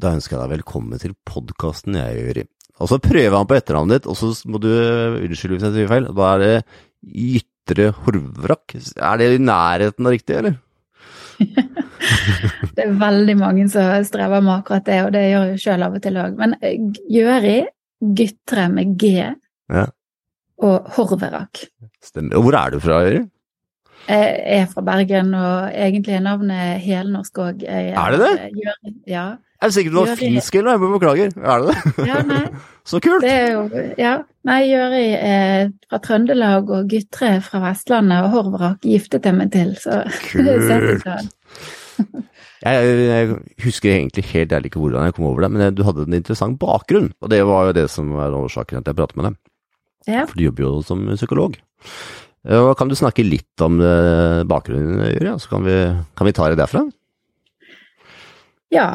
Da ønsker jeg deg velkommen til podkasten jeg gjør i. Og så prøver han på etternavnet ditt, og så må du unnskylde hvis jeg sier feil. Da er det Ytre Horvrak. Er det i nærheten av riktig, eller? det er veldig mange som strever med akkurat det, og det gjør jeg sjøl av og til òg. Men Gjøri, Gytre med G, Ja, og Horverak. stemmer. Og hvor er du fra, Gjøri? Jeg er fra Bergen, og egentlig er navnet helnorsk òg. Er det det? Gjøri, ja. Er sikker på at du var finsk, eller? Jeg beklager. Er det det? ja, nei. Så kult! Det jo Ja. Nei, Jøri er fra Trøndelag, og Gytre fra Vestlandet, og Horvrak giftet jeg meg til, så Kult. Jeg, jeg husker egentlig helt ærlig ikke hvordan jeg kom over det, men du hadde en interessant bakgrunn, og det var jo det som var årsaken til at jeg pratet med deg. Ja. For du jobber jo som psykolog. Og Kan du snakke litt om eh, bakgrunnen, Jøri? Så kan vi, kan vi ta det derfra? ja.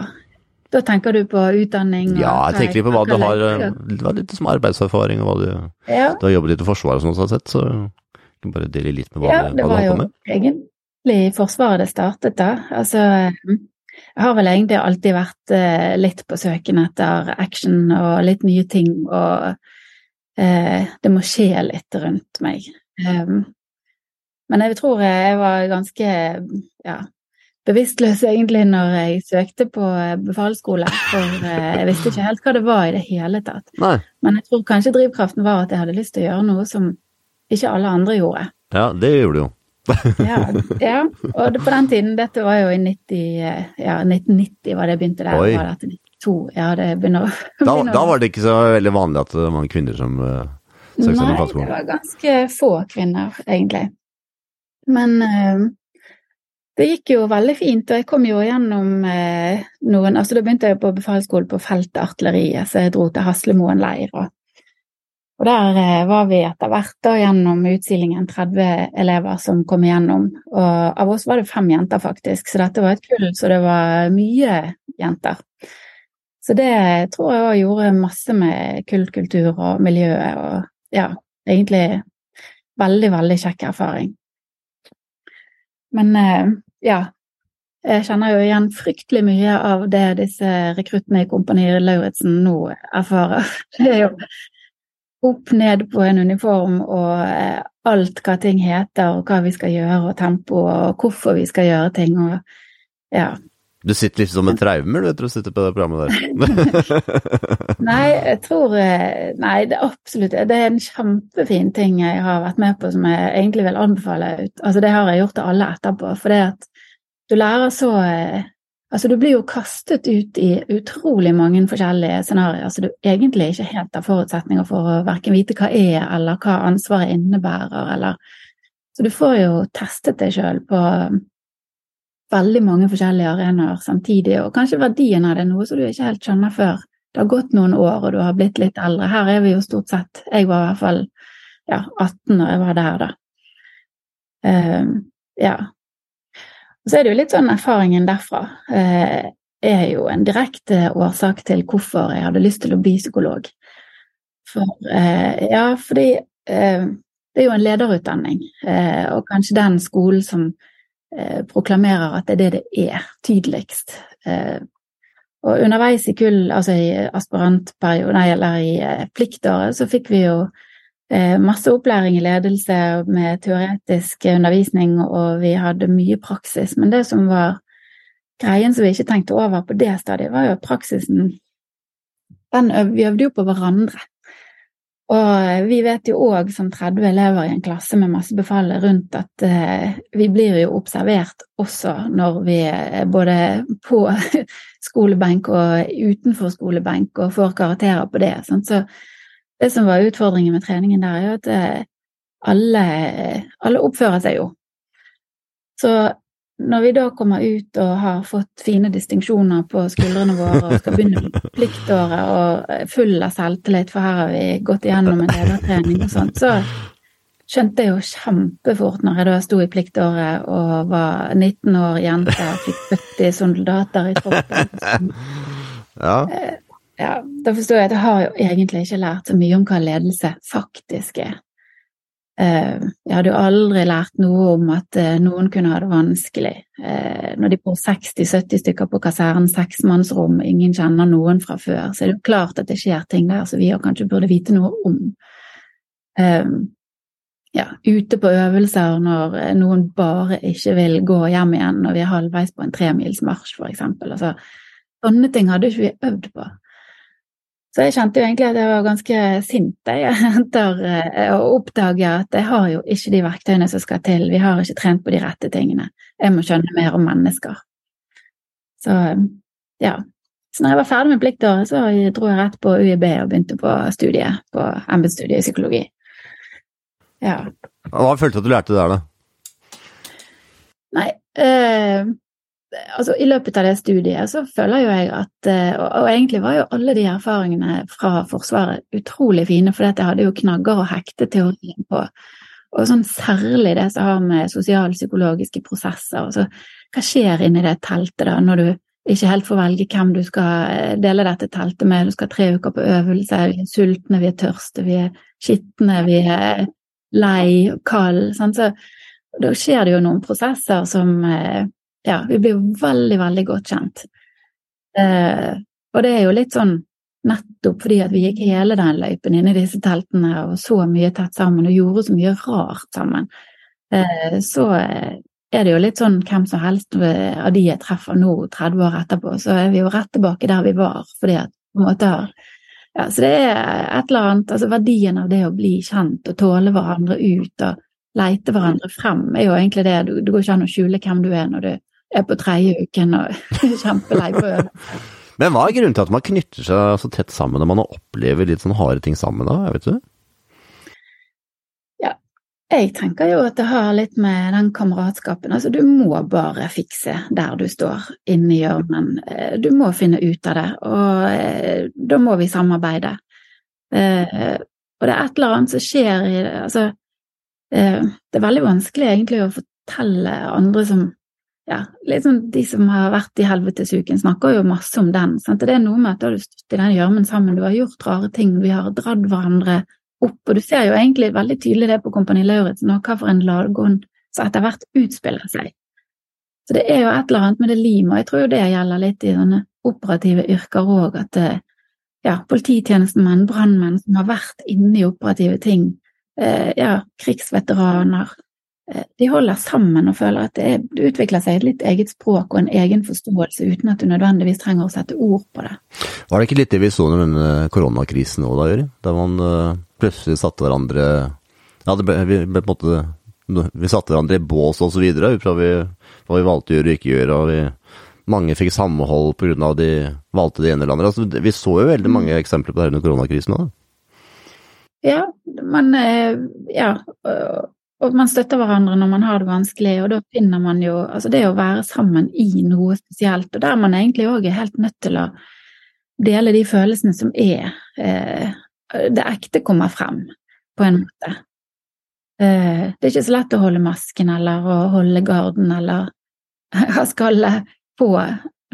Da tenker du på utdanning? Ja, jeg tenker litt på hva du har Det eh. Du har litt som arbeidserfaring, og hva du, Ja. du har jobbet litt i Forsvaret og sånn, sånn sett, så du kan bare dele litt med hva, Ja, du- det hva du var har jo på med. egentlig i Forsvaret det startet, da. Altså, jeg har vel egentlig alltid vært eh, litt på søken etter action og litt nye ting, og eh, det må skje litt rundt meg. Um, men jeg tror jeg var ganske ja, bevisstløs egentlig når jeg søkte på eh, befalsskole, for eh, jeg visste ikke helt hva det var i det hele tatt. Nei, Men jeg tror kanskje drivkraften var at jeg hadde lyst til å gjøre noe som ikke alle andre gjorde. ja, det gjorde du jo. Ja, ja. og det, på den tiden, dette var jo i 90, eh, ja, 1990 var det jeg begynte der. Oi. Var det 92? Ja, det begynner Da, begynner da var det ikke så veldig vanlig at det var kvinner som uh, søkte seg Nei, det var ganske få kvinner, egentlig. Men eh, det gikk jo veldig fint, og jeg kom jo gjennom eh, noen Altså, da begynte jeg på befalsskolen på feltartilleriet, så jeg dro til Haslemoen leir. Og, og der eh, var vi etter hvert da gjennom utsilingen 30 elever som kom igjennom. Og av oss var det fem jenter, faktisk, så dette var et kull, så det var mye jenter. Så det tror jeg òg gjorde masse med kullkultur og miljøet, og ja, egentlig veldig, veldig kjekk erfaring. Men eh, ja, jeg kjenner jo igjen fryktelig mye av det disse rekruttene i Kompani Lauritzen nå erfarer. Det er jo opp ned på en uniform og eh, alt hva ting heter, og hva vi skal gjøre, og tempo, og hvorfor vi skal gjøre ting, og ja. Du sitter litt som en traumer du etter å sitte på det programmet der. Nei, jeg tror eh, Nei, det er absolutt Det er en kjempefin ting jeg har vært med på som jeg egentlig vil anbefale ut. Altså, det har jeg gjort til alle etterpå, for det at du lærer så eh, Altså, du blir jo kastet ut i utrolig mange forskjellige scenarioer som du egentlig ikke helt har forutsetninger for å verken vite hva er, eller hva ansvaret innebærer, eller Så du får jo testet deg sjøl på veldig mange forskjellige arenaer samtidig, og kanskje verdien av det er noe som du ikke helt skjønner før det har gått noen år, og du har blitt litt eldre. Her er vi jo stort sett Jeg var i hvert fall ja, 18 når jeg var der, da. Um, ja. Og så er det jo litt sånn erfaringen derfra eh, er jo en direkte årsak til hvorfor jeg hadde lyst til å bli psykolog. For eh, ja, fordi eh, det er jo en lederutdanning, eh, og kanskje den skolen som eh, proklamerer at det er det det er, tydeligst. Eh, og underveis i kull, altså i aspirantperioden, eller i pliktåret, så fikk vi jo masse opplæring i ledelse med teoretisk undervisning, og vi hadde mye praksis. Men det som var greien som vi ikke tenkte over på det stadiet, var jo praksisen øv- Vi øvde jo på hverandre. Og eh, vi vet jo òg, som 30 elever i en klasse med masse befale rundt, at eh, vi blir jo observert også når vi er både på skolebenk og utenfor skolebenk og får karakterer på det. Sant? Så det som var utfordringen med treningen der, er jo at eh, alle, alle oppfører seg jo. Så når vi da kommer ut og har fått fine distinksjoner på skuldrene våre og skal begynne på pliktåret og er full av selvtillit, for her har vi gått igjennom en ledertrening og sånt, så skjønte jeg jo kjempefort når jeg da sto i pliktåret og var 19 år jente, fikk 70 soldater i troppen. Ja. Ja, da forstår jeg at jeg har jo egentlig ikke lært så mye om hva ledelse faktisk er. Eh, jeg hadde jo aldri lært noe om at eh, noen kunne ha det vanskelig. Eh, når de bor 60-70 stykker på kasernen, seksmannsrom, ingen kjenner noen fra før, så er det jo klart at det skjer ting der som vi kanskje burde vite noe om. Ja, ute på øvelser når noen bare ikke vil gå hjem igjen når vi er halvveis på en tremilsmarsj, for eksempel. Altså, sånne ting hadde ikke vi øvd på. Så jeg kjente jo egentlig at jeg var ganske sint etter eh, å oppdage at jeg har jo ikke de verktøyene som skal til, vi har ikke trent på de rette tingene. Jeg må skjønne mer om mennesker. Så ja. Så når jeg var ferdig med pliktåret, så dro jeg rett på UiB og begynte på studiet, på embetsstudiet i psykologi. Ja. Hva følte du at du lærte der, da? Nei, eh, altså, I løpet av det studiet så føler jo jeg at eh, og, egentlig var jo alle de erfaringene fra Forsvaret utrolig fine, for jeg hadde jo knagger å hekte teorien på. Og sånn særlig det som har med sosialpsykologiske prosesser. Altså, hva skjer inni det teltet da, når du ikke helt får velge hvem du skal eh, dele dette teltet med? Du skal tre uker på øvelse, vi er sultne, vi er tørste, vi er skitne, vi er lei og kald. Sånn. Så da skjer det jo noen prosesser som eh, ja, vi blir jo veldig, veldig godt kjent. Eh, og det er jo litt sånn nettopp fordi at vi gikk hele den løypen inn i disse teltene og så mye tett sammen og gjorde så mye rart sammen, eh, så er det jo litt sånn hvem som helst av de jeg treffer nå 30 år etterpå, så er vi jo rett tilbake der vi var, fordi at på en måte har ja, Så det er et eller annet, altså verdien av det å bli kjent og tåle hverandre ut og leite hverandre frem, er jo egentlig det. Du, det går ikke an å skjule hvem du er når du er på tredje uken og kjempelei på øret. Men hva er grunnen til at man knytter seg så tett sammen når man opplever litt sånn harde ting sammen da, vet du? Ja, jeg tenker jo at det har litt med den kameratskapen Altså, du må bare fikse der du står inni hjørnen. Eh, du må finne ut av det, og eh, da må vi samarbeide. Eh, og det er et eller annet som skjer i det, altså Det er veldig vanskelig egentlig å fortelle andre som ja, liksom de som har vært i helvetesuken, snakker jo masse om den. Sant? Det er noe med at da har du stått i den gjørmen sammen, du har gjort rare ting, vi har dratt hverandre opp, og du ser jo egentlig veldig tydelig det på Kompani Lauritzen og hvilken lagånd som etter hvert utspiller seg. Så det er jo et eller annet med det limet, og jeg tror jo det gjelder litt i sånne operative yrker òg, at ja, polititjenestemenn, brannmenn som har vært inne i operative ting, eh, ja, krigsveteraner, Eh, de holder sammen og føler at det, det, utvikler seg et litt eget språk og en egen forståelse, uten at du nødvendigvis trenger å sette ord på det. Var det ikke litt det vi så under denne koronakrisen òg, da, Jøri? Da man uh, plutselig satte hverandre Ja, det ble, vi, ble på en måte Vi satte hverandre i bås og så videre, ut fra vi, hva vi valgte å gjøre og ikke gjøre. og vi, Mange fikk samhold av de valgte det ene eller andre. Altså, vi så jo veldig mange eksempler på det under koronakrisen òg. Ja, men eh, ja og man støtter hverandre når man har det vanskelig, og da finner man jo Altså det å være sammen i noe spesielt, og der man egentlig òg er helt nødt til å dele de følelsene som er eh, Det ekte kommer frem, på en måte. Eh, det er ikke så lett å holde masken eller å holde garden eller ha skallet på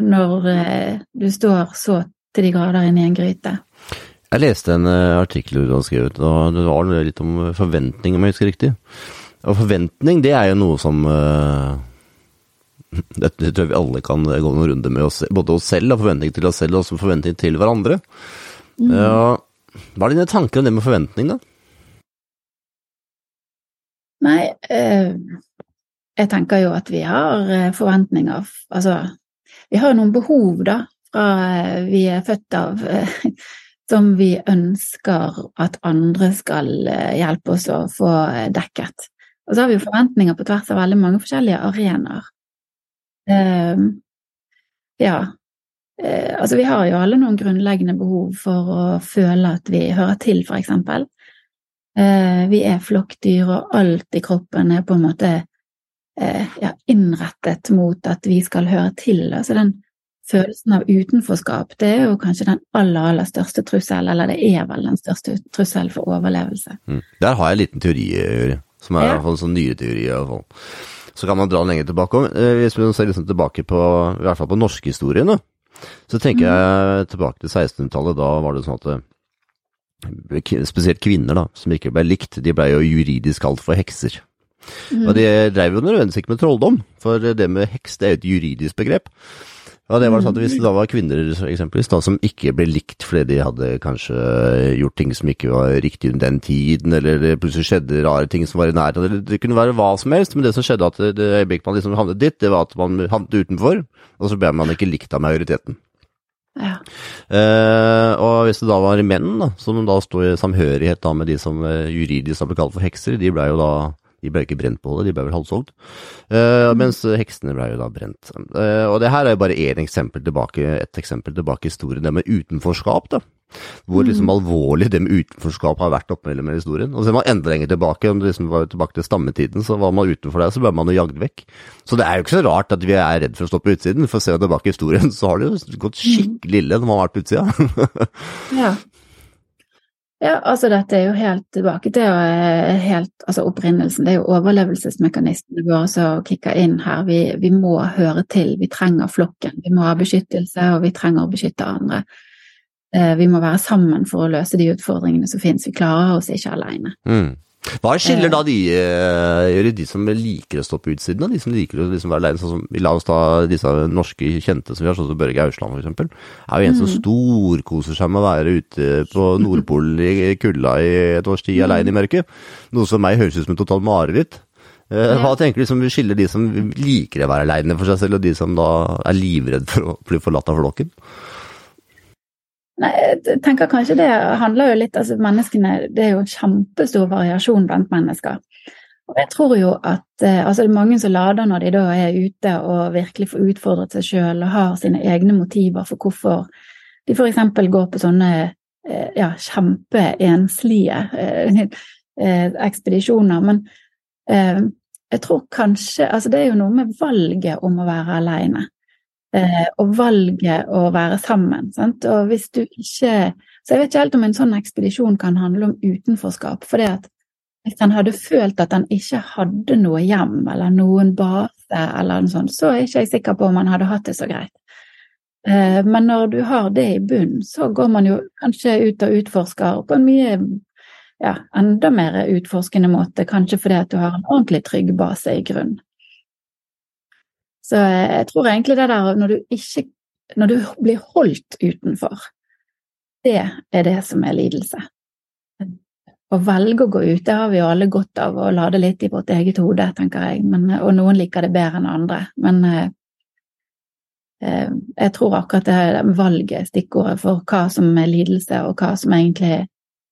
når eh, du står så til de grader inne i en gryte. Jeg leste en uh, artikkel du har skrevet, og det var litt om forventning, om jeg husker riktig. Og forventning, det er jo noe som uh, det, det, tror jeg vi alle kan gå noen runder med, oss, både oss selv og forventning til oss selv, og også forventning til hverandre. Mm. Uh, hva er dine tanker om det med forventning, da? Nei, jeg tenker jo at vi har forventninger Altså, vi har noen behov, da, fra vi er født av som vi ønsker at andre skal eh, hjelpe oss å få eh, dekket. Og så har vi jo forventninger på tvers av veldig mange forskjellige arenaer. Uh, ja. Uh, altså, vi har jo alle noen grunnleggende behov for å føle at vi hører til, for eksempel. Uh, vi er flokkdyr, og alt i kroppen er på en måte ja, innrettet mot at vi skal høre til. Altså den følelsen av utenforskap, det er jo kanskje den aller, aller største trusselen, eller det er vel den største trusselen for overlevelse. Mm. Der har jeg en liten teori, Juri, som er ja. i hvert fall en sånn nyere teori. i hvert fall. Så kan man dra den lenger tilbake. Eh, hvis vi ser liksom tilbake på, i hvert fall på norskhistorien, så tenker mm. jeg tilbake til 1600-tallet. Da var det sånn at spesielt kvinner, da, som ikke ble likt, de ble jo juridisk kalt for hekser. Mm. Og de drev jo nødvendigvis ikke med trolldom, for det med heks det er jo et juridisk begrep. Og det var sånn at Hvis det da var kvinner eksempelvis, da, som ikke ble likt fordi de hadde kanskje gjort ting som ikke var riktig under den tiden, eller det plutselig skjedde rare ting som var i nærheten, eller det kunne være hva som helst, men det som skjedde at det øyeblikket man liksom havnet dit, det var at man havnet utenfor, og så ble man ikke likt av majoriteten. Ja. Eh, og hvis det da var menn da, som da sto i samhørighet da med de som juridisk har ble kalt for hekser, de ble jo da de ble ikke brent på det, de ble vel halshogd. Uh, mens heksene ble jo da brent. Uh, og det her er jo bare én eksempel tilbake, et eksempel tilbake i historien, det med utenforskap, da. Hvor liksom alvorlig det med utenforskap har vært oppe mellom historien. Og så er man enda lenger tilbake, om det liksom var tilbake til stammetiden, så var man utenfor der, så ble man jo jagd vekk. Så det er jo ikke så rart at vi er redd for å stå på utsiden, for ser vi tilbake i historien, så har det jo gått skikkelig ille når man har vært på utsida. ja. Ja, altså dette er jo helt tilbake til eh, helt, altså opprinnelsen. Det er jo overlevelsesmekanismene våre som kicker inn her. Vi, vi, må høre til, vi trenger flokken. Vi må ha beskyttelse, og vi trenger å beskytte andre. Eh, vi må være sammen for å løse de utfordringene som finnes. Vi klarer oss ikke alene. Mm. Hva skiller da de, uh, de som liker å stå på utsiden, og de som liker å liksom være alene? Sånn som, la oss ta disse norske kjente som vi har, sånn som Børge Ausland f.eks. Er jo en som mm. storkoser seg med å være ute på Nordpolen i kulda i et års tid mm. alene i mørket. Noe som meg høres ut som et totalt mareritt. Uh, hva tenker du som skiller de som liker å være aleine for seg selv, og de som da er livredd for å bli forlatt av flokken? Nei, jeg tenker kanskje det handler jo litt altså menneskene, Det er jo kjempestor variasjon blant mennesker. Og jeg tror jo at eh, altså det er mange som lader når de da er ute og virkelig får utfordret seg sjøl og har sine egne motiver for hvorfor de f.eks. går på sånne eh, ja, kjempeenslige eh, ekspedisjoner. Men jeg tror kanskje Altså det er jo noe med valget om å være aleine eh, og valget å være sammen. Sant? Og hvis du ikke Så jeg vet ikke helt om en sånn ekspedisjon kan handle om utenforskap. For hvis han hadde følt at han ikke hadde noe hjem eller noen base eller noe sånt, så er ikke jeg sikker på om han hadde hatt det så greit. Eh, men når du har det i bunnen, så går man jo kanskje ut og utforsker på en mye ja, enda mer utforskende måte, kanskje fordi at du har en ordentlig trygg base i grunnen. Så jeg tror egentlig det der når du ikke Når du blir holdt utenfor, det er det som er lidelse. Å velge å gå ut, det har vi jo alle godt av, å lade litt i vårt eget hode, tenker jeg. Men, og noen liker det bedre enn andre. Men eh, eh jeg tror akkurat det er valget, stikkordet for hva som er lidelse, og hva som egentlig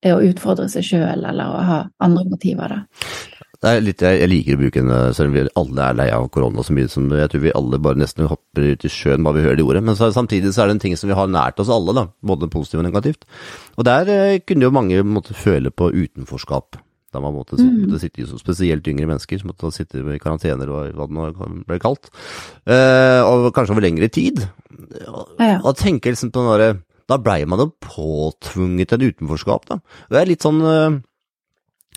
er å utfordre seg sjøl, eller å ha andre motiver. da. Det er litt, jeg, jeg liker å bruke den, eh, selv om vi alle er lei av korona så mye som jeg tror vi alle bare nesten hopper ut i sjøen bare vi hører de ordet. Men så, samtidig så er det en ting som vi har nært oss alle, da, både positivt og negativt. Og der eh, kunne jo mange måtte føle på utenforskap. Da man måtte, mm. måtte sitte, Spesielt yngre mennesker som måtte sitte i karantener og hva det nå ble kalt. Eh, og kanskje over lengre tid. Og, ja. og tenke liksom på den derre Da blei man jo påtvunget en utenforskap, da. Det er litt sånn eh,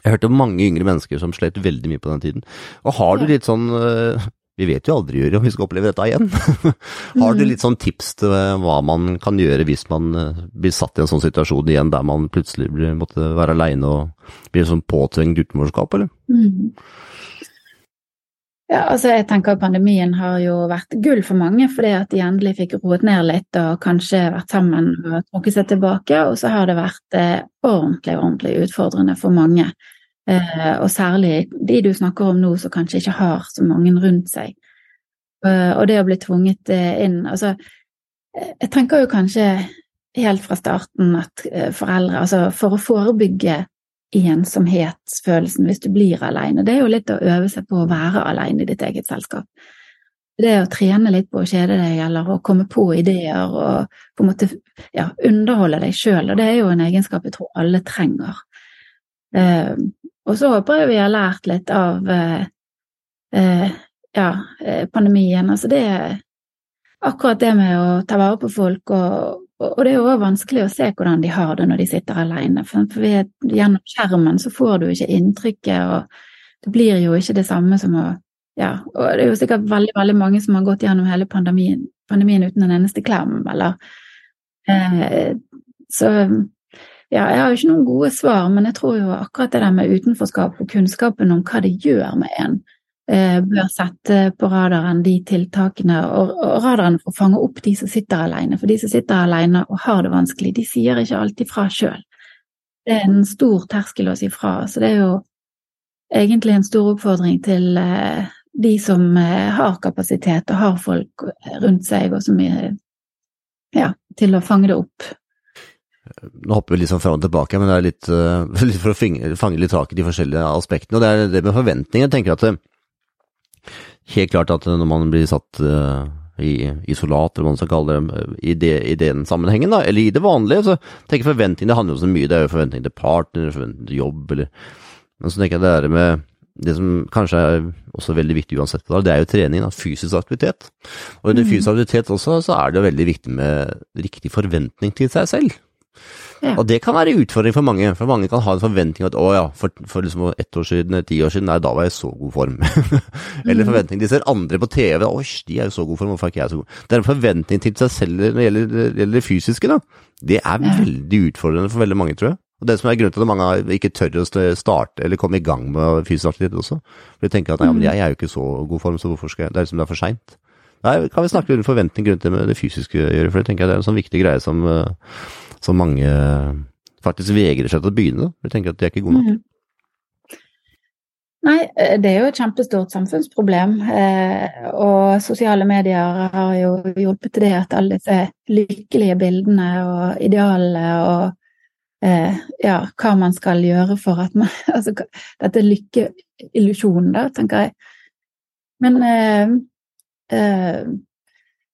jeg hørte mange yngre mennesker som slet veldig mye på den tiden. Og har du litt sånn eh, Vi vet jo aldri, Juri, om vi skal oppleve dette igjen. har du mm. litt sånn tips til eh, hva man kan gjøre hvis man eh, blir satt i en sånn situasjon igjen der man plutselig blir, måtte være aleine og blir sånn påtvingt utenforskap, eller? Mm. Ja, altså jeg tenker Pandemien har jo vært gull for mange, fordi at de endelig fikk roet ned litt og kanskje vært sammen og trukket seg tilbake. Og så har det vært eh, ordentlig, ordentlig utfordrende for mange. Eh, og særlig de du snakker om nå som kanskje ikke har så mange rundt seg. Eh, og det å bli tvunget inn Altså, jeg tenker jo kanskje helt fra starten at foreldre Altså for å forebygge ensomhetsfølelsen hvis du blir alene. Det er jo litt å øve seg på å være alene i ditt eget selskap. Det å trene litt på å kjede deg, eller å komme på ideer og på en måte ja, underholde deg sjøl, og det er jo en egenskap jeg tror alle trenger. Eh, og så håper jeg vi har lært litt av eh, eh, ja, eh, pandemien. Altså det akkurat det med å ta vare på folk og, og det er jo vanskelig å se hvordan de har det når de sitter alene. For ved, gjennom skjermen så får du ikke inntrykket, og det blir jo ikke det samme som å Ja, og det er jo sikkert veldig, veldig mange som har gått gjennom hele pandemien, pandemien uten en eneste klem, eller eh, Så ja, jeg har jo ikke noen gode svar, men jeg tror jo akkurat det der med utenforskap og kunnskapen om hva det gjør med en, bør sette på radaren de tiltakene, og, radaren for å fange opp de som sitter alene. For de som sitter alene og har det vanskelig, de sier ikke alltid fra sjøl. Det er en stor terskel å si fra, så det er jo egentlig en stor oppfordring til eh, de som eh, har kapasitet og har folk rundt seg, og som er ja, til å fange det opp. Nå hopper vi litt sånn fram og tilbake, men det er litt, litt for å fange, litt tak i de forskjellige aspektene. Og det er det med forventninger. Jeg tenker at helt klart at når man blir satt uh, i isolat, eller hva man skal kalle det, i, det, i den sammenhengen, da, eller i det vanlige, så tenker jeg forventning, det handler jo så mye. Det er jo forventning til partner, forventning til jobb, eller Men så tenker jeg det er med det som kanskje er også veldig viktig uansett, det er jo trening, da, fysisk aktivitet. Og under fysisk aktivitet også, så er det jo veldig viktig med riktig forventning til seg selv. Ja. Og det kan være en utfordring for mange, for mange kan ha en forventning at å ja, for, for liksom ett år siden, ti år siden, nei, da var jeg i så god form. Eller mm. forventning. De ser andre på TV, oi, de er jo så god form, hvorfor er ikke jeg så god? Det er en forventning til seg selv når det gjelder, gjelder det fysiske, da. Det er veldig utfordrende for veldig mange, tror jeg. Og det som er grunnen til at mange ikke tør å starte eller komme i gang med fysisk aktivitet også. For de tenker at nei, men mm. jeg er jo ikke i så god form, så hvorfor skal jeg Det er liksom det er for seint. Nei, kan vi snakke om forventning rundt det med det fysiske å gjøre, for det tenker jeg det er en sånn viktig greie som som mange faktisk vegrer seg til å begynne. De tenker at de er ikke gode nok. Mm. Nei, eh, det er jo et kjempestort samfunnsproblem. Eh, og sosiale medier har jo hjulpet til det at alle disse lykkelige bildene og idealene og eh, ja, hva man skal gjøre for at man Altså dette lykkeillusjonen, da, tenker jeg. Men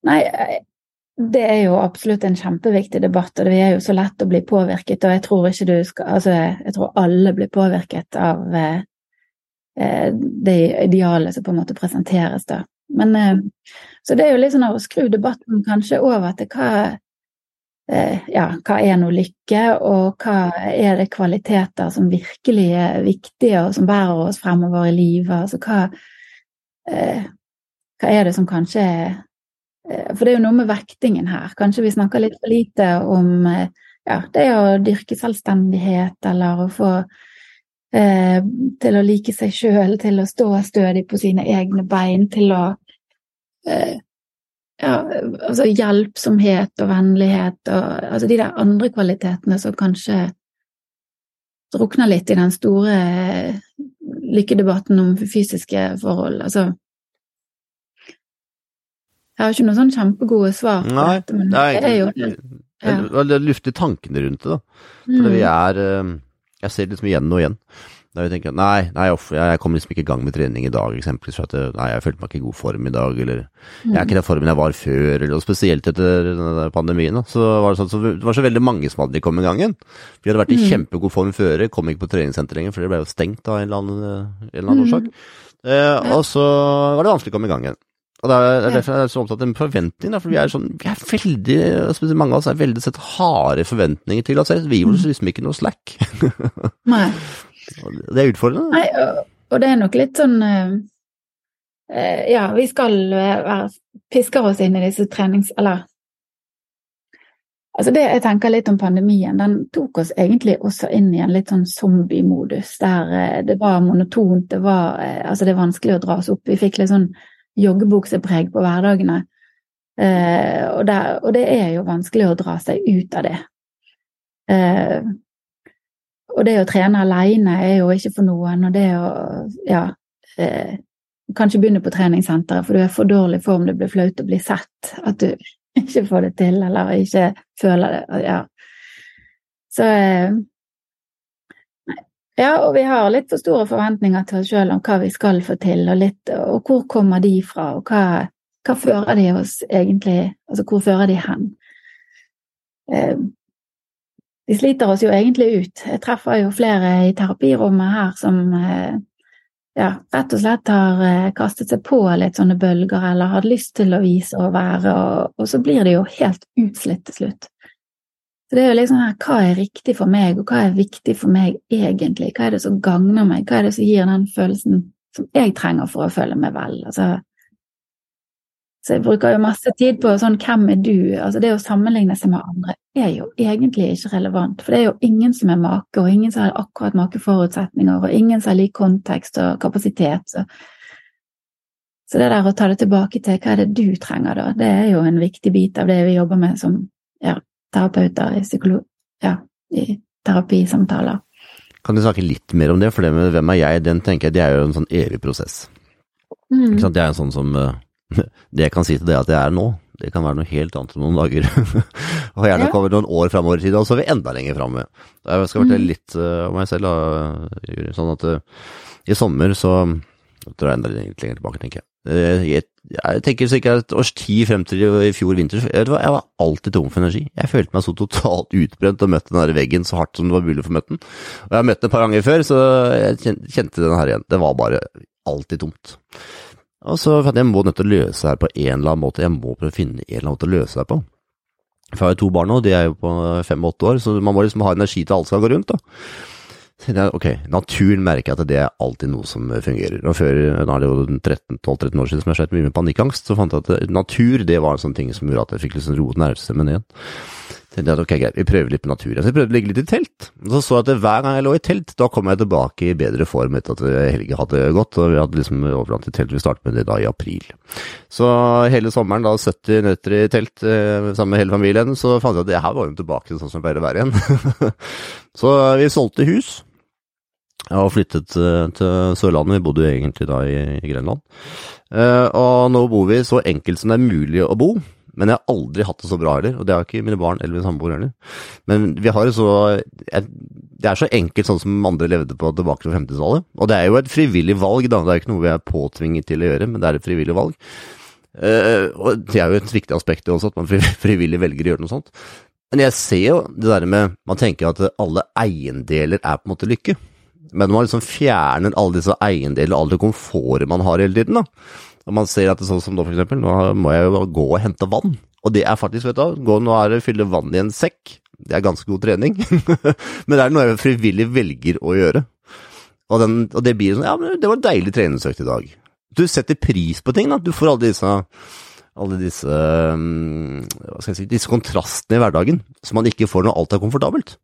Nei, det er jo absolutt en kjempeviktig debatt, og det er jo så lett å bli påvirket. Og jeg tror ikke du skal Altså, jeg tror alle blir påvirket av eh, eh, det idealet som på en måte presenteres, da. Men eh, Så det er jo litt sånn å skru debatten kanskje over til hva eh, Ja, hva er nå lykke, og hva er det kvaliteter som virkelig er viktige, og som bærer oss fremover i livet? Altså hva eh, Hva er det som kanskje er for det er jo noe med vektingen her. Kanskje vi snakker litt for lite om eh, ja, det å dyrke selvstendighet, eller å få eh, til å like seg sjøl, til å stå stødig på sine egne bein, til å eh, ja, altså hjelpsomhet og vennlighet og altså de der andre kvalitetene som kanskje drukner litt i den store lykkedebatten om fysiske forhold. Altså jeg har ikke noen sånn kjempegode svar på Nei, dette, men det er jo. Ja. Jeg lufter tankene rundt det, da. For mm. vi er eh, Jeg ser det liksom igjen og igjen. Da vi tenker nei, nei jeg kom liksom ikke i gang med trening i dag, eksempelvis, for at eh, nei, jeg følte meg ikke i god form i dag, eller jeg er ikke i den formen jeg var før, eller og spesielt etter pandemien. Da, så var det sånn, så det var så veldig mange som aldri kom i gang igjen. Vi hadde vært i mm. kjempegod form før, kom ikke på treningssenter lenger, for det ble jo stengt av en eller annen, en eller annen mm. årsak. Eh, og så var det vanskelig å komme i gang igjen. Og det er, derfor jeg er så opptatt av forventning, for vi er sånn, vi er veldig, mange av oss er veldig sett harde forventninger til oss selv. Vi gir oss mm. liksom ikke noe slack. Nei. Det er utfordrende. Nei, og, og det er nok litt sånn uh, Ja, vi skal være pisker oss inn i disse trenings... Eller Altså det jeg tenker litt om pandemien, den tok oss egentlig også inn i en litt sånn zombie-modus, der uh, det var monotont, det var Altså det er vanskelig å dra oss opp. Vi fikk litt sånn joggebuksepreg på hverdagene. Eh, og, det, og, det, er jo vanskelig å dra seg ut av det. Eh, og det å trene alene er jo ikke for noen, og det å ja, eh, kanskje begynne på treningssenteret, for du er for dårlig form, det blir flaut å bli sett, at du ikke får det til, eller ikke føler det. Ja. Så eh, ja, og vi har litt for store forventninger til oss sjøl om hva vi skal få til, og, litt, og hvor kommer de fra, og hva, hva, fører de oss egentlig Altså, hvor fører de hen? Eh, de sliter oss jo egentlig ut. Jeg treffer jo flere i terapirommet her som eh, ja, rett og slett har eh, kastet seg på litt sånne bølger, eller har lyst til å vise og være, og, og så blir de jo helt utslitt til slutt. Så det er jo liksom her, hva er riktig for meg, og hva er viktig for meg egentlig? Hva er det som gagner meg? Hva er det som gir den følelsen som jeg trenger for å føle meg vel? Altså, Så jeg bruker jo masse tid på sånn hvem er du? Altså det å sammenligne seg med andre er jo egentlig ikke relevant. For det er jo ingen som er make, og ingen som har akkurat make forutsetninger, og ingen som har lik kontekst og kapasitet. Så. så det der å ta det tilbake til hva er det du trenger, da, det er jo en viktig bit av det vi jobber med som ja, terapeuter i, psykolog, ja, i terapisamtaler. Kan du snakke litt mer om det? For det med hvem er jeg, den tenker jeg det er jo en sånn evig prosess. Mm. Ikke sant? Det er en sånn som uh, Det jeg kan si til deg at jeg er nå, det kan være noe helt annet om noen dager. og gjerne kommer noen år framover i tid, og så er vi enda lenger framme. Jeg skal fortelle mm. litt uh, om meg selv. Sånn at uh, i sommer så tror jeg enda lenger tilbake, tenker jeg. Uh, jeg, tenker sikkert et års tid frem til i fjor vinter. Jeg var alltid tom for energi. Jeg følte meg så totalt utbrent og møtte den der veggen så hardt som det var mulig å få møtt den. Og jeg har møtt den et par ganger før, så jeg kjente den her igjen. Det var bare alltid tomt. Og så fant jeg jeg må nødt til å løse det her på en eller annen måte. Jeg må prøve å finne en eller annen måte å løse det på. For jeg har jo to barn nå, de er jo på fem og åtte år, så man må liksom ha energi til alt skal gå rundt. da. Ok, naturen merker jeg at det er alltid noe som fungerer. Og før, nå er det jo 12-13 år siden som jeg slet mye med panikkangst, så fant jeg at natur det var en sånn ting som gjorde at jeg fikk liksom roet nervestemmen igjen tenkte jeg at ok, greit, vi prøver litt på naturen. Så jeg prøvde å ligge litt i telt. Så så jeg at hver gang jeg lå i telt, da kom jeg tilbake i bedre form etter at Helge hadde gått, og vi hadde liksom overlatt i telt. Vi startet med det da i april. Så hele sommeren, da 70 nøtter i telt eh, sammen med hele familien, så fant jeg at det her var jo tilbake sånn som det pleier å være igjen. så vi solgte hus. Og flyttet eh, til Sørlandet, vi bodde jo egentlig da i, Grenland. Uh, og nå bor vi så enkelt som det er mulig å bo. Men jeg har aldri hatt det så bra heller, og det har ikke mine barn eller min samboer heller. Men vi har det så Det er så enkelt sånn som andre levde på tilbake til 50-tallet. Og det er jo et frivillig valg, da. Det er ikke noe vi er påtvinget til å gjøre, men det er et frivillig valg. Uh, og det er jo et viktig aspekt også, at man frivillig velger å gjøre noe sånt. Men jeg ser jo det der med Man tenker at alle eiendeler er på en måte lykke. Men man liksom fjerner alle disse eiendeler og all det komfortet man har hele tiden, da Og man ser at det er sånn som nå, for eksempel, nå må jeg jo gå og hente vann. Og det er faktisk, vet du, gå nå er det fylle vann i en sekk. Det er ganske god trening. men det er noe jeg frivillig velger å gjøre. Og, den, og det blir sånn Ja, men det var en deilig treningsøkt i dag. Du setter pris på ting, da. Du får alle disse alle disse, mm, hva skal jeg si, disse kontrastene i hverdagen som man ikke får når alt er komfortabelt.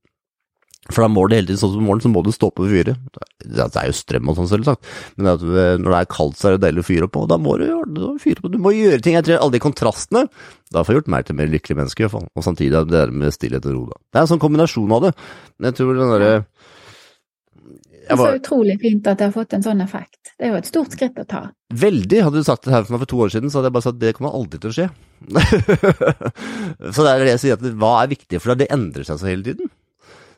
For da må det hele tiden sånn som morgenen, så må du stå på fyret. Det er jo strøm og sånn, selvsagt, men at når det er kaldt, så er det deilig å fyre på, og da må du gjøre fyre på. Du må gjøre ting. Jeg tror alle de kontrastene da får jeg gjort meg til mer lykkelig menneske, i hvert fall. Og samtidig det der med stillhet og ro, da. Det er en sånn kombinasjon av det. Men jeg tror den derre det er så utrolig fint at det har fått en sånn effekt. Det er jo et stort skritt å ta. Veldig. Hadde du sagt det her for meg for to år siden, så hadde jeg bare sagt at det kommer aldri til å skje. så det er det jeg sier, at hva er viktig for deg? Det endrer seg så hele tiden.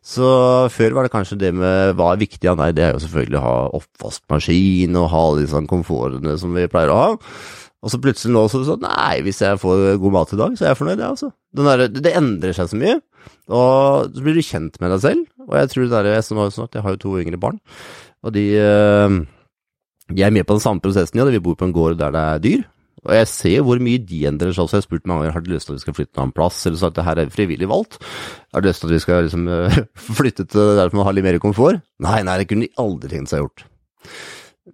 Så før var det kanskje det med hva er viktig, ja nei, det er jo selvfølgelig å ha oppvaskmaskin og ha alle disse komfortene som vi pleier å ha. Og så plutselig nå så er det sånn nei, hvis jeg får god mat i dag, så er jeg fornøyd, jeg, altså. Der, det endrer seg så mye. Og så blir du kjent med deg selv. Og jeg tror det der, jeg, snart, jeg har jo to yngre barn, og de, eh, de er med på den samme prosessen, ja. Vi bor på en gård der det er dyr. Og jeg ser hvor mye de endrer seg også. Jeg har spurt mange ganger har de lyst til at vi skal flytte en annen plass, eller så at det her er frivillig valgt. Har de lyst til at vi skal liksom, flytte til der man har litt mer komfort? Nei, nei, det kunne de aldri tenkt seg gjort.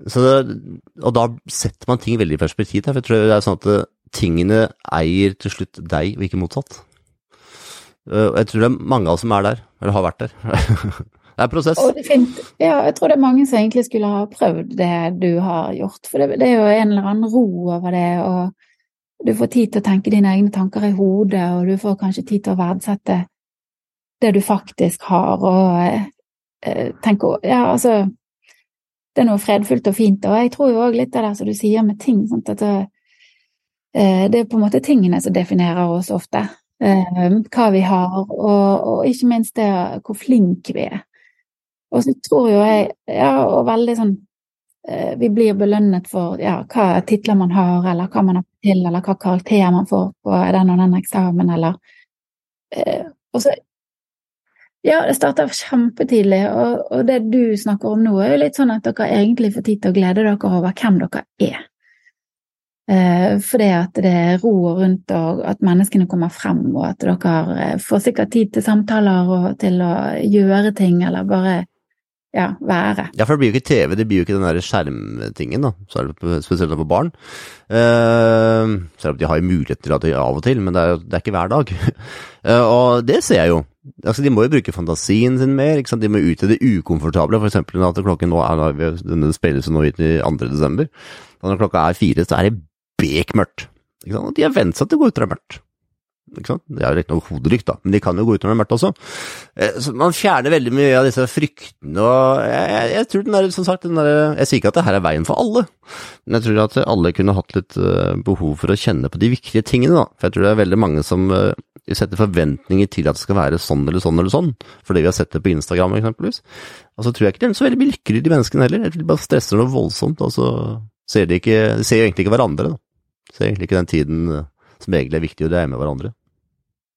Så og da setter man ting veldig i perspektiv. For jeg tror det er sånn at eh, tingene eier til slutt deg, og ikke motsatt. Eh, og jeg tror det er mange av oss som er der, eller har vært der. Det er en prosess. ja, jeg tror det er mange som egentlig skulle ha prøvd det du har gjort. For det, det, er jo en eller annen ro over det, og du får tid til å tenke dine egne tanker i hodet, og du får kanskje tid til å verdsette det du faktisk har, og eh, tenke Ja, altså Det er noe fredfullt og fint, og jeg tror jo òg litt av det som du sier med ting, sånn at det, eh, det er på en måte tingene som definerer oss ofte. Eh, hva vi har, og, og, ikke minst det hvor flinke vi er. Og så tror jo jeg, ja, og veldig sånn eh, Vi blir belønnet for ja, hva titler man har, eller hva man har til, eller hva karakter man får på den og den eksamen, eller eh, Og så Ja, det starter kjempetidlig, og, og, det du snakker om nå, er jo litt sånn at dere egentlig får tid til å glede dere over hvem dere er. Eh, fordi at det er ro rundt, og at menneskene kommer frem, og at dere får sikkert tid til samtaler og til å gjøre ting, eller bare ja, være. Ja, for det blir jo ikke TV, det blir jo ikke den der skjermtingen, da, spesielt på barn. Uh, selv om de har mulighet til det av og til, men det er, det er ikke hver dag. uh, og det ser jeg jo. Altså, De må jo bruke fantasien sin mer, ikke sant? de må ut i det ukomfortable. For eksempel at klokken nå er, denne spilles nå ut i 2. desember. Og når klokka er fire, så er det bekmørkt. Ikke sant? Og de har vent seg til å gå ut er mørkt. Ikke sant? Det er jo riktignok hodelykt, da, men de kan jo gå ut når det mørkt også. Eh, så man fjerner veldig mye av disse fryktene, og jeg, jeg, jeg tror den der, som sagt, den der, Jeg sier ikke at det her er veien for alle, men jeg tror at alle kunne hatt litt uh, behov for å kjenne på de viktige tingene, da. For jeg tror det er veldig mange som vi setter forventninger til at det skal være sånn eller sånn eller sånn, fordi vi har sett det på Instagram eksempelvis. Og så tror jeg ikke de så veldig lykkelige, de menneskene heller. De bare stresser noe voldsomt, og så ser de ikke De ser jo egentlig ikke hverandre, da. Ser egentlig ikke den tiden som egentlig er viktig, og det er med hverandre.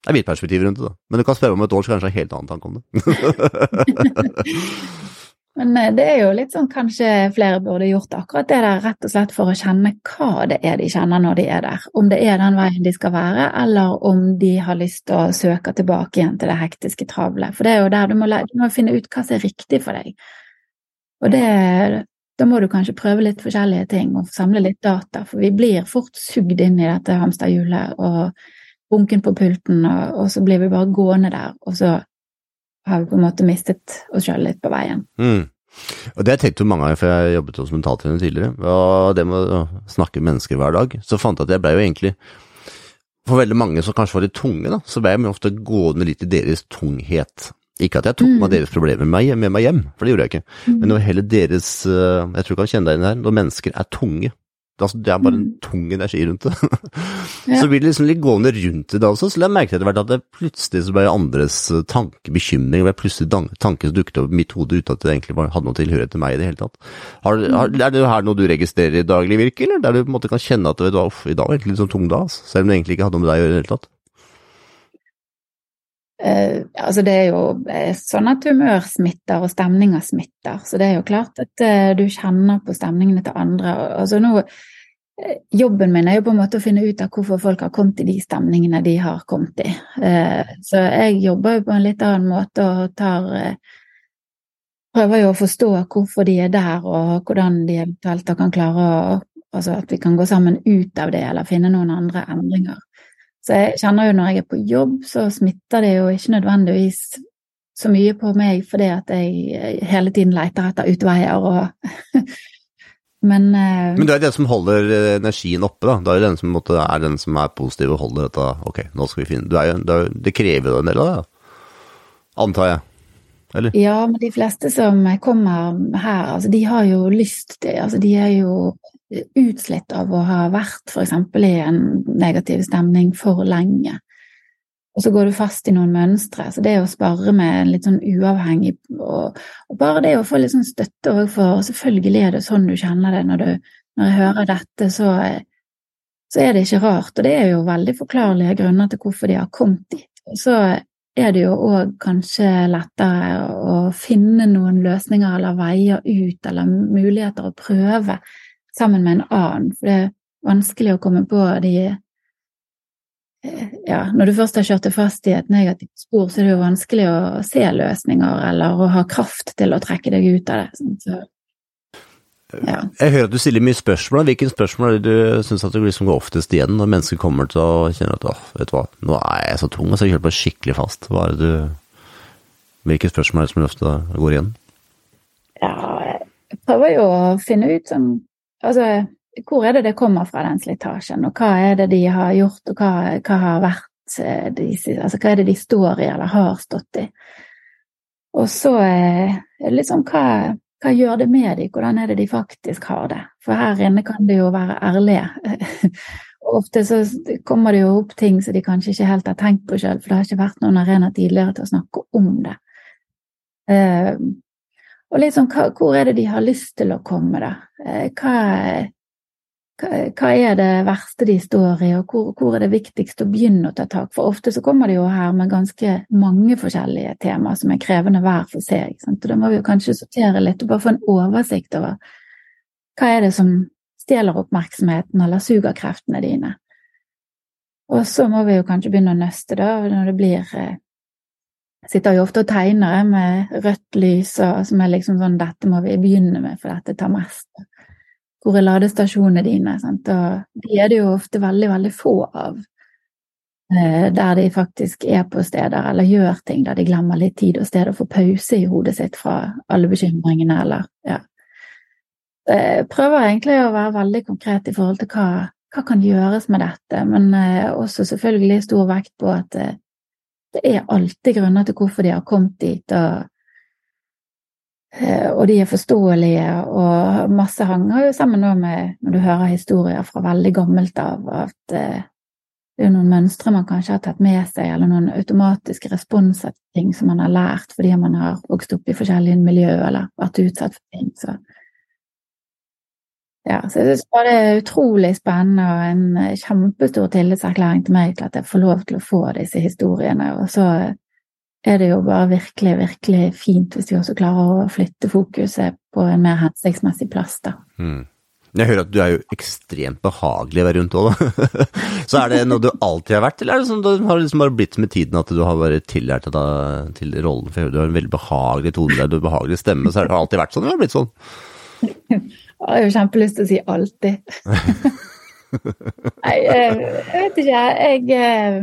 Det er mitt perspektiv rundt det, da. Men du kan spørre om et år, så kanskje har helt annen tanke om det. Men eh, det er jo litt sånn kanskje flere burde gjort akkurat det der, rett og slett for å kjenne hva det er de kjenner når de er der. Om det er den veien de skal være, eller om de har lyst til å søke tilbake igjen til det hektiske travle. For det er jo der du må, du må finne ut hva som er riktig for deg. Og det, da må du kanskje prøve litt forskjellige ting og samle litt data, for vi blir fort sugd inn i dette hamsterhjulet. og bunken på pulten, og, og, så blir vi bare gående der, og så har vi på en måte mistet oss sjøl litt på veien. Mm. Og Det har jeg tenkt på mange ganger, for jeg jobbet hos mentaltrener tidligere. Og det med å snakke med mennesker hver dag, så fant jeg at jeg blei jo egentlig For veldig mange som kanskje var litt tunge, da, så blei jeg ofte gående litt i deres tunghet. Ikke at jeg tok meg mm. deres problemer med meg hjem, for det gjorde jeg ikke. Mm. Men det var heller deres eh, Jeg tror du kan kjenne deg inn her, når mennesker er tunge. Altså, det er bare en mm. tung energi rundt det. ja. Så blir det liksom litt gående rundt det da også, så jeg merket etter hvert at det plutselig så ble andres eh, tanke bekymring, det ble plutselig tanker som dukket opp i mitt hode uten at det egentlig hadde noe tilhørighet til meg i det hele tatt. Har, har, er det her noe du registrerer i daglig virke, eller der du på en måte kan kjenne at vet du, uff, i dag var egentlig litt sånn tung da, selv om det egentlig ikke hadde noe med deg å gjøre i det hele tatt? Eh, altså det er jo eh, sånn at humør smitter og stemninger smitter, så det er jo klart at uh, du kjenner på stemningene til andre. Altså nå, uh, jobben min er jo på en måte å finne ut av hvorfor folk har kommet i de stemningene de har kommet i. Så jeg jobber jo på en litt annen måte og tar Prøver jo å forstå hvorfor de er der, og hvordan de eventuelt kan klare å Altså at vi kan gå sammen ut av det, eller finne noen andre endringer. Så jeg kjenner jo når jeg er på jobb, så smitter det jo ikke nødvendigvis så mye på meg fordi at jeg hele tiden leter etter utveier og Men, uh, Men du er den som holder eh, energien oppe, da? Du er den som måtte, er den som er positiv og holder dette Ok, nå skal vi finne du er jo, du er, Det krever jo en del av det, antar jeg? Eller? Ja, men de fleste som kommer her, altså de har jo lyst til Altså de er jo utslitt av å ha vært f.eks. i en negativ stemning for lenge. Og så går du fast i noen mønstre. Så det å spare med litt sånn uavhengig og, og bare det å få litt sånn støtte overfor Selvfølgelig er det sånn du kjenner det når, du, når jeg hører dette, så, så, er det ikke rart. Og det er jo veldig forklarlige grunner til hvorfor de har kommet dit. Så er det jo òg kanskje lettere å finne noen løsninger eller veier ut eller muligheter å prøve sammen med en annen. For det er vanskelig å komme på de eh, ja, når du først har kjørt deg fast i et negativt spor, så er det jo vanskelig å se løsninger eller å ha kraft til å trekke deg ut av det. Så, ja. Jeg hører at du stiller mye spørsmål. Hvilke spørsmål er det du syns liksom går oftest igjen når mennesker kommer til å kjenne at åh, vet du hva, nå er jeg så tung, og så har jeg kjører på skikkelig fast. Hva er det du Hvilke spørsmål er det som ofte går igjen? Ja, jeg prøver jo å finne ut sånn Altså, hvor er det det kommer fra, den slitasjen, og hva er det de har gjort, og hva, hva har vært eh, de, Altså, hva er det de står i, eller har stått i? Og så liksom hva, hva gjør det med dem, hvordan er det de faktisk har det? For her inne kan det jo være ærlige. Og ofte så kommer det jo opp ting som de kanskje ikke helt har tenkt på sjøl, for det har ikke vært noen arena tidligere til å snakke om det. Og litt sånn, hvor er det de har lyst til å komme, da? Eh, hva, hva er det verste de står i, og hvor, hvor, er det viktigst å begynne å ta tak? For ofte så kommer de jo her med ganske mange forskjellige temaer som er krevende hver for seg. Sant? Og da må vi jo kanskje sortere litt og bare få en oversikt over hva er det som stjeler oppmerksomheten eller suger kreftene dine. Og så må vi jo kanskje begynne å nøste, da, når det blir eh, sitter jo ofte og tegner med rødt lys, og, som er liksom sånn 'dette må vi begynne med, for dette tar mest'. Hvor er ladestasjonene dine? Sant? Og de er det jo ofte veldig, veldig få av. Eh, der de faktisk er på steder eller gjør ting der de glemmer litt tid og sted og får pause i hodet sitt fra alle bekymringene eller ja. Jeg prøver egentlig å være veldig konkret i forhold til hva, hva kan gjøres med dette, men eh, også selvfølgelig stor vekt på at eh, det er alltid grunner til hvorfor de har kommet dit, og, eh, og de er forståelige, og masse hanger jo sammen nå med når du hører historier fra veldig gammelt av, at det er noen mønstre man kanskje har tatt med seg, eller noen automatiske responser til ting som man har lært fordi man har vokst opp i forskjellige miljø eller vært utsatt for ting. Så ja, så jeg synes bare det er utrolig spennende og en eh, kjempestor tillitserklæring til meg til at jeg får lov til å få disse historiene. Og så er det jo bare virkelig, virkelig fint hvis vi også klarer å flytte fokuset på en mer hensiktsmessig plass, da. Mm. Jeg hører at du er jo ekstremt behagelig å være rundt òg, da. så er det noe du alltid har vært, eller er det sånn du har liksom bare blitt med tiden at du har bare tillært deg til rollen? For du har en veldig behagelig tone, du har en behagelig stemme, så har det alltid vært sånn, eller har det blitt sånn? Jeg har jo kjempelyst til å si alltid. Nei, jeg vet ikke. Jeg, eh,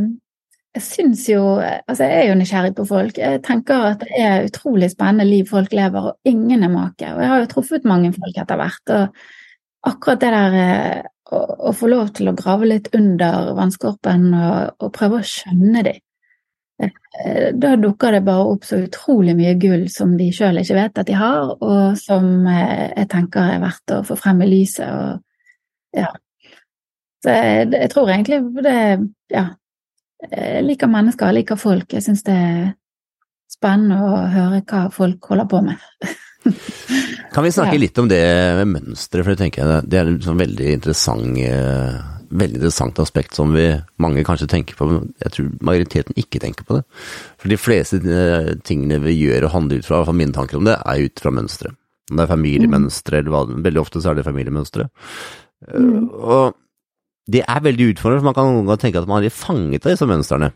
jeg syns jo Altså, jeg er jo nysgjerrig på folk. Jeg tenker at det er utrolig spennende liv folk lever, og ingen er make. Og jeg har jo truffet mange folk etter hvert. Og akkurat det der eh, å, å få lov til å grave litt under vannskorpen og, og prøve å skjønne dem Eh, da dukker det bare opp så utrolig mye gull som de sjøl ikke vet at de har, og som eh, jeg tenker er verdt å få frem i lyset. Og, ja. Så jeg, jeg, tror egentlig det Ja. Jeg liker mennesker, jeg liker folk. Jeg syns det er spennende å høre hva folk holder på med. kan vi snakke ja. litt om det med mønsteret, for jeg tenker det er en sånn veldig interessant eh, veldig interessant aspekt som vi mange kanskje tenker på, men jeg tror majoriteten ikke tenker på det. For de fleste eh, tingene vi gjør og handler ut fra, fra mine tanker om det, er ut fra mønstre. Om det er familiemønstre eller hva Veldig ofte så er det familiemønstre. Eh, mm. Og det er veldig utfordrende, for man kan noen ganger tenke at man er fanget av disse mønstrene.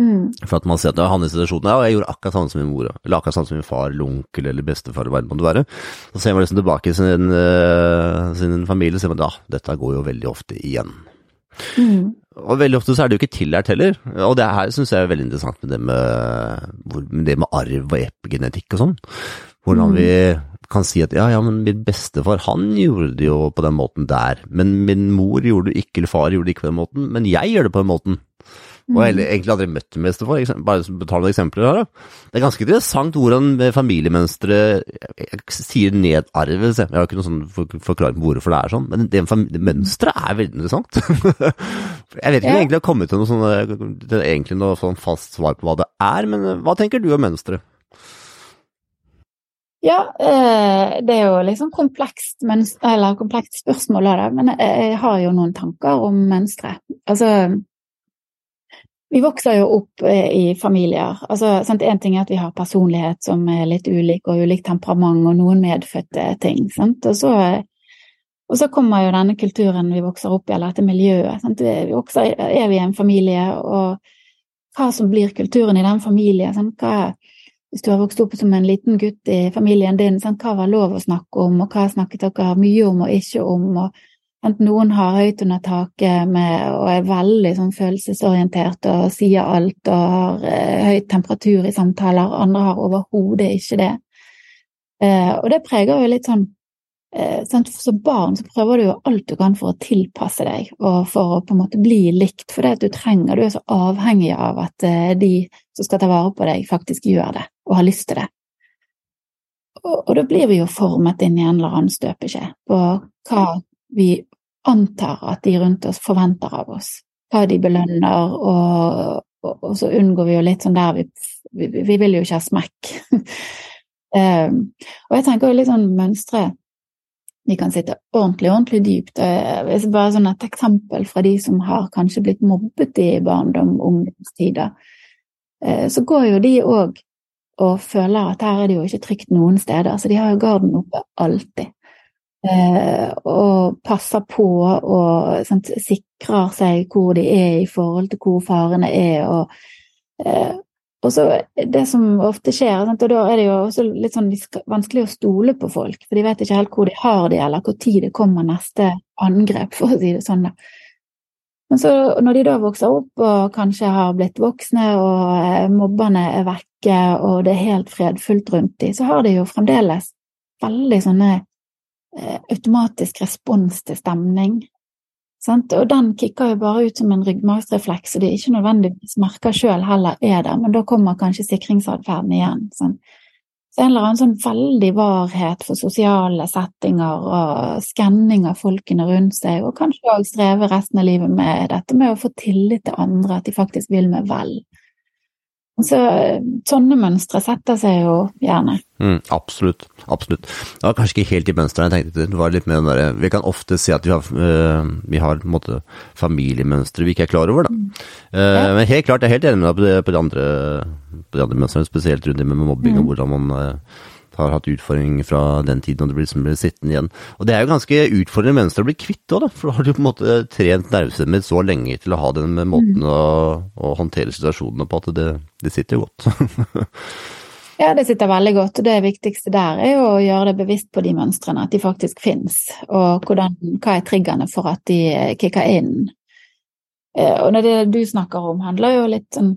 Mm. For at man ser at ja, han i situasjonen ja, jeg gjorde akkurat samme som min mor, eller akkurat samme som min far, eller onkel eller bestefar, hva det måtte være. Så ser man liksom tilbake i sin, uh, sin familie og ser man at ja, dette går jo veldig ofte igjen. Mm. Og veldig ofte så er det jo ikke tillært heller, og det her syns jeg er veldig interessant med det med, med, det med arv og epigenetikk og sånn. Hvordan mm. vi kan si at ja, ja, men min bestefar han gjorde det jo på den måten der, men min mor gjorde det ikke, eller far gjorde det ikke på den måten, men jeg gjør det på den måten. Og heller, mm. egentlig aldri møtt dem bestefar, bare ta noen eksempler her. Da. Det er ganske interessant hvordan familiemønsteret sier nedarves. Jeg har ikke noen sånn forklaring på hvorfor det er sånn, men det, det mønsteret er veldig interessant. jeg vet ikke om jeg egentlig har kommet til noe, sånn, egentlig noe sånn fast svar på hva det er, men hva tenker du om mønsteret? Ja, eh, det er jo liksom komplekst, eller komplekst spørsmål av det, men jeg har jo noen tanker om mønstre. Altså, vi vokser jo opp eh, i familier. Altså, en ting er at vi har personlighet som er litt ulik, og ulikt temperament, og noen medfødte ting. Sant? Og så, og så kommer jo denne kulturen vi vokser opp i, eller dette miljøet. Sant? Vi vokser, er vi i en familie, og hva som blir kulturen i den familien. Sant? Hva, hvis du har vokst opp som en liten gutt i familien din, sant? hva var lov å snakke om, og hva snakket dere mye om og ikke om? og Enten noen har høyt under taket med, og er veldig sånn følelsesorientert og sier alt og har eh, høy temperatur i samtaler, andre har overhodet ikke det. Eh, og det preger jo litt sånn eh, Som barn så prøver du jo alt du kan for å tilpasse deg og for å på en måte bli likt, for det at du trenger Du er så avhengig av at eh, de som skal ta vare på deg, faktisk gjør det og har lyst til det. Og, og da blir vi jo formet inn i en eller annen støpeskje på hva vi antar at de rundt oss forventer av oss. Hva de belønner, og, og, og så unngår vi jo litt sånn der vi, vi, vi vil jo ikke ha smekk. um, og jeg tenker jo litt sånn mønstre de kan sitte ordentlig, ordentlig dypt. Hvis bare sånn Et eksempel fra de som har kanskje blitt mobbet i barndom, ungdomstider, eh, så går jo de òg og føler at her er det jo ikke trygt noen steder. Så de har jo garden oppe alltid. Eh, og passer på og sant, sikrer seg hvor de er i forhold til hvor farene er. Og, eh, og så det som ofte skjer, sant, og da er det jo også litt sånn vanskelig å stole på folk, for de vet ikke helt hvor de har de, eller tid det kommer neste angrep, for å si det sånn. da. Men så når de da vokser opp og kanskje har blitt voksne, og eh, mobberne er vekke, og det er helt fredfullt rundt dem, så har de jo fremdeles veldig sånne automatisk respons til stemning. Sant? Og den kicker jo bare ut som en ryggmargsrefleks, og de ikke nødvendigvis merker sjøl heller er der, men da kommer kanskje sikringsatferden igjen. Sånn. Så en eller annen sånn veldig varhet for sosiale settinger og skanning av folkene rundt seg, og kanskje òg streve resten av livet med dette med å få tillit til andre, at de faktisk vil med vel. Så sånne mønstre setter seg jo gjerne. Mm, absolutt. Absolutt. Det var kanskje ikke helt de mønstrene jeg tenkte Det var litt mer den der, Vi kan ofte si at vi har, øh, vi har måte familiemønstre vi ikke er klar over, da. Mm. Uh, ja. Men helt klart, jeg er helt enig med deg på, på, de andre, på de andre mønstrene, spesielt rundt det med mobbing mm. og hvordan man uh, har hatt utfordringer fra den tiden, og du blir, blir sittende igjen. Og det er jo ganske utfordrende mønster å bli kvitt òg. For da har du på en måte trent nervesystemet så lenge til å ha den måten mm. å, å, håndtere situasjonene på, at det, det sitter godt. ja, det sitter veldig godt, og det viktigste der er jo å gjøre det bevisst på de mønstrene, at de faktisk fins, og hvordan, hva er triggerne for at de kicker inn. Eh, og det du snakker om, handler jo litt sånn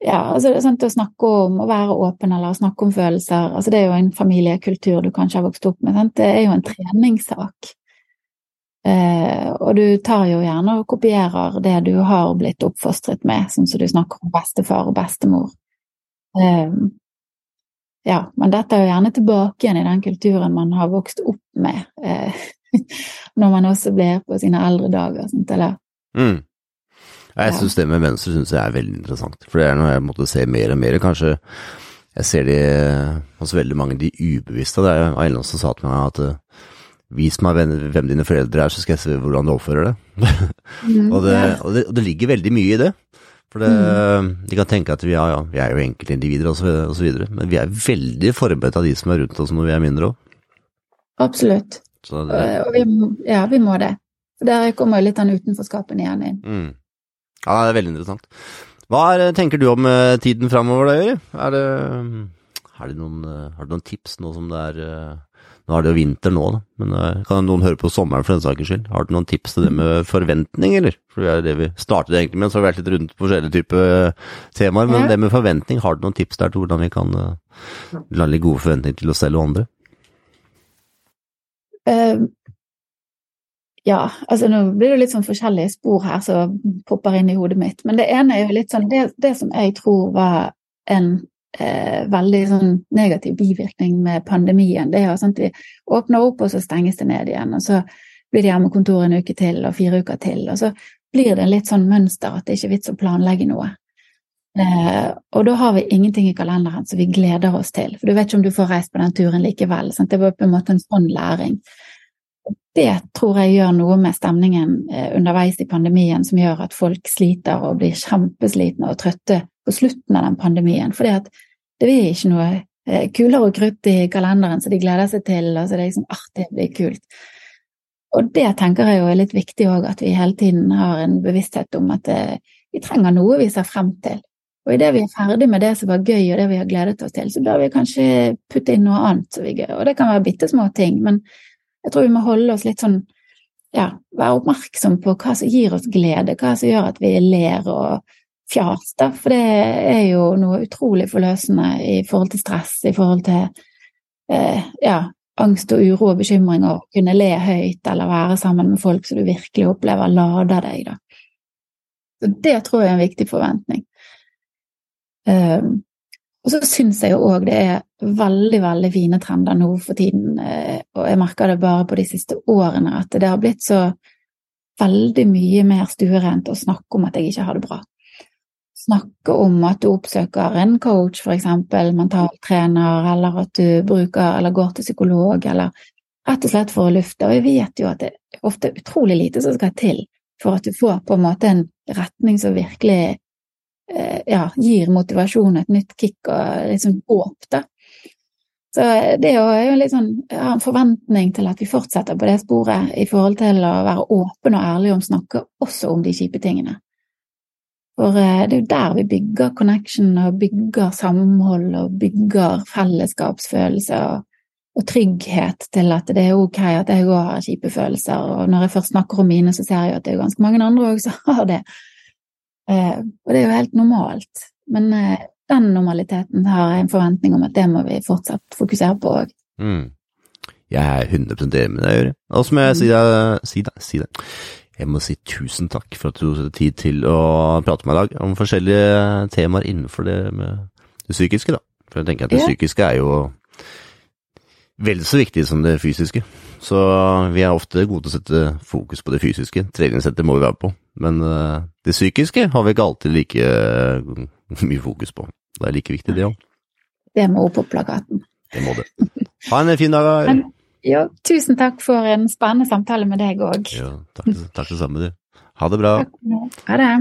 ja, altså det er sant å snakke om å være åpen eller å snakke om følelser. altså Det er jo en familiekultur du kanskje har vokst opp med. Sant? Det er jo en treningssak. Eh, og du tar jo gjerne og kopierer det du har blitt oppfostret med, sånn som du snakker om bestefar og bestemor. Eh, ja, men dette er jo gjerne tilbake igjen i den kulturen man har vokst opp med eh, når man også blir på sine eldre dager. Sant? Eller mm. Jeg syns det med venstre synes jeg er veldig interessant, for det er noe jeg måtte se mer og mer. Kanskje jeg ser de hos veldig mange de ubevisste. Det er en som sa til meg at uh, vis meg hvem dine foreldre er, så skal jeg se hvordan du oppfører deg. Mm, og, og, og, det, ligger veldig mye i det. For det, mm. De kan tenke at vi, ja, ja, vi er jo enkeltindivider osv., men vi er veldig forberedt av de som er rundt oss når vi er mindre òg. Absolutt. Det, og vi, ja, vi må det. Der kommer litt den utenforskapen igjen inn. Mm. Ja, det er veldig interessant. Hva er, tenker du om uh, tiden framover da, Jøri? Er det, er det noen, uh, har du noen tips nå som det er Nå er det jo vinter nå, da, men kan noen høre på sommeren for den saks skyld? Har du noen tips til det med forventning, eller? For det er det vi startet egentlig med, så har vi vært litt rundt på forskjellige typer temaer. Men det med forventning, har du noen tips der til hvordan vi kan lage gode forventninger til oss selv og andre? Uh, ja, altså nå blir det litt sånn forskjellige spor her som popper inn i hodet mitt. Men det ene er jo litt sånn Det, det som jeg tror var en eh, veldig sånn negativ bivirkning med pandemien, det er jo sånn at vi åpner opp, og så stenges det ned igjen. Og så blir det hjemmekontor en uke til, og fire uker til. Og så blir det litt sånn mønster at det ikke er vits å planlegge noe. Eh, og da har vi ingenting i kalenderen som vi gleder oss til. For du vet ikke om du får reist på den turen likevel. Sant? Det var på en måte en sånn læring det tror jeg gjør noe med stemningen eh, underveis i pandemien som gjør at folk sliter og blir kjempeslitne og trøtte på slutten av den pandemien. For det er ikke noe eh, kulere og krutt i kalenderen som de gleder seg til, og så det er liksom artig, det blir kult. Og det tenker jeg jo er litt viktig òg, at vi hele tiden har en bevissthet om at eh, vi trenger noe vi ser frem til. Og idet vi er ferdig med det som var gøy og det vi har gledet oss til, så bør vi kanskje putte inn noe annet som vi gøy. Og det kan være bitte små ting, men jeg tror vi må holde oss litt sånn ja, være oppmerksom på hva som gir oss glede, hva som gjør at vi ler og fjas, da. For det er jo noe utrolig forløsende i forhold til stress, i forhold til eh, ja, angst og uro og bekymring, å kunne le høyt eller være sammen med folk som du virkelig opplever lader deg, da. Så det tror jeg er en viktig forventning. Um, og så syns jeg jo òg det er veldig, veldig fine trender nå for tiden, eh, og jeg merker det bare på de siste årene, at det har blitt så veldig mye mer stuerent å snakke om at jeg ikke har det bra. Snakke om at du oppsøker en coach, eksempel, mentaltrener, eller at du bruker eller går til psykolog, eller rett og slett for å lufte. Og jeg vet jo at det er ofte utrolig lite som skal til for at du får på en måte en retning som virkelig ja, gir motivasjon, et nytt kick og liksom håp, da. Så det er jo litt sånn, jeg har en forventning til at vi fortsetter på det sporet i forhold til å være åpen og ærlig om snakke også om de kjipe tingene. For eh, det er jo der vi bygger connection og bygger samhold og bygger fellesskapsfølelse og, og trygghet til at det er ok at jeg òg har kjipe følelser. Og når jeg først snakker om mine, så ser jeg at det er ganske mange andre òg som har det. Eh, og det er jo helt normalt. Men eh, den normaliteten har jeg en forventning om at det må vi fortsatt fokusere på òg. Mm. Jeg er 100 enig med deg, Jøri. Og så må jeg si, deg, si, deg, si deg. Jeg må si tusen takk for at du tok tid til å prate med meg i dag om forskjellige temaer innenfor det med det psykiske, da. For jeg tenker at det Ja. psykiske er jo vel så viktig som det fysiske. Så vi er ofte gode til å sette fokus på det fysiske. Treningssettet må vi være på. Men eh, det psykiske har vi ikke alltid like mye fokus på. Det er like viktig, det òg. Det må opp på plakaten. Det må det. Ha en fin dag. Men jo, tusen takk for en spennende samtale med deg òg. Ja, takk, takk det samme, du. Ha det bra. Ha det.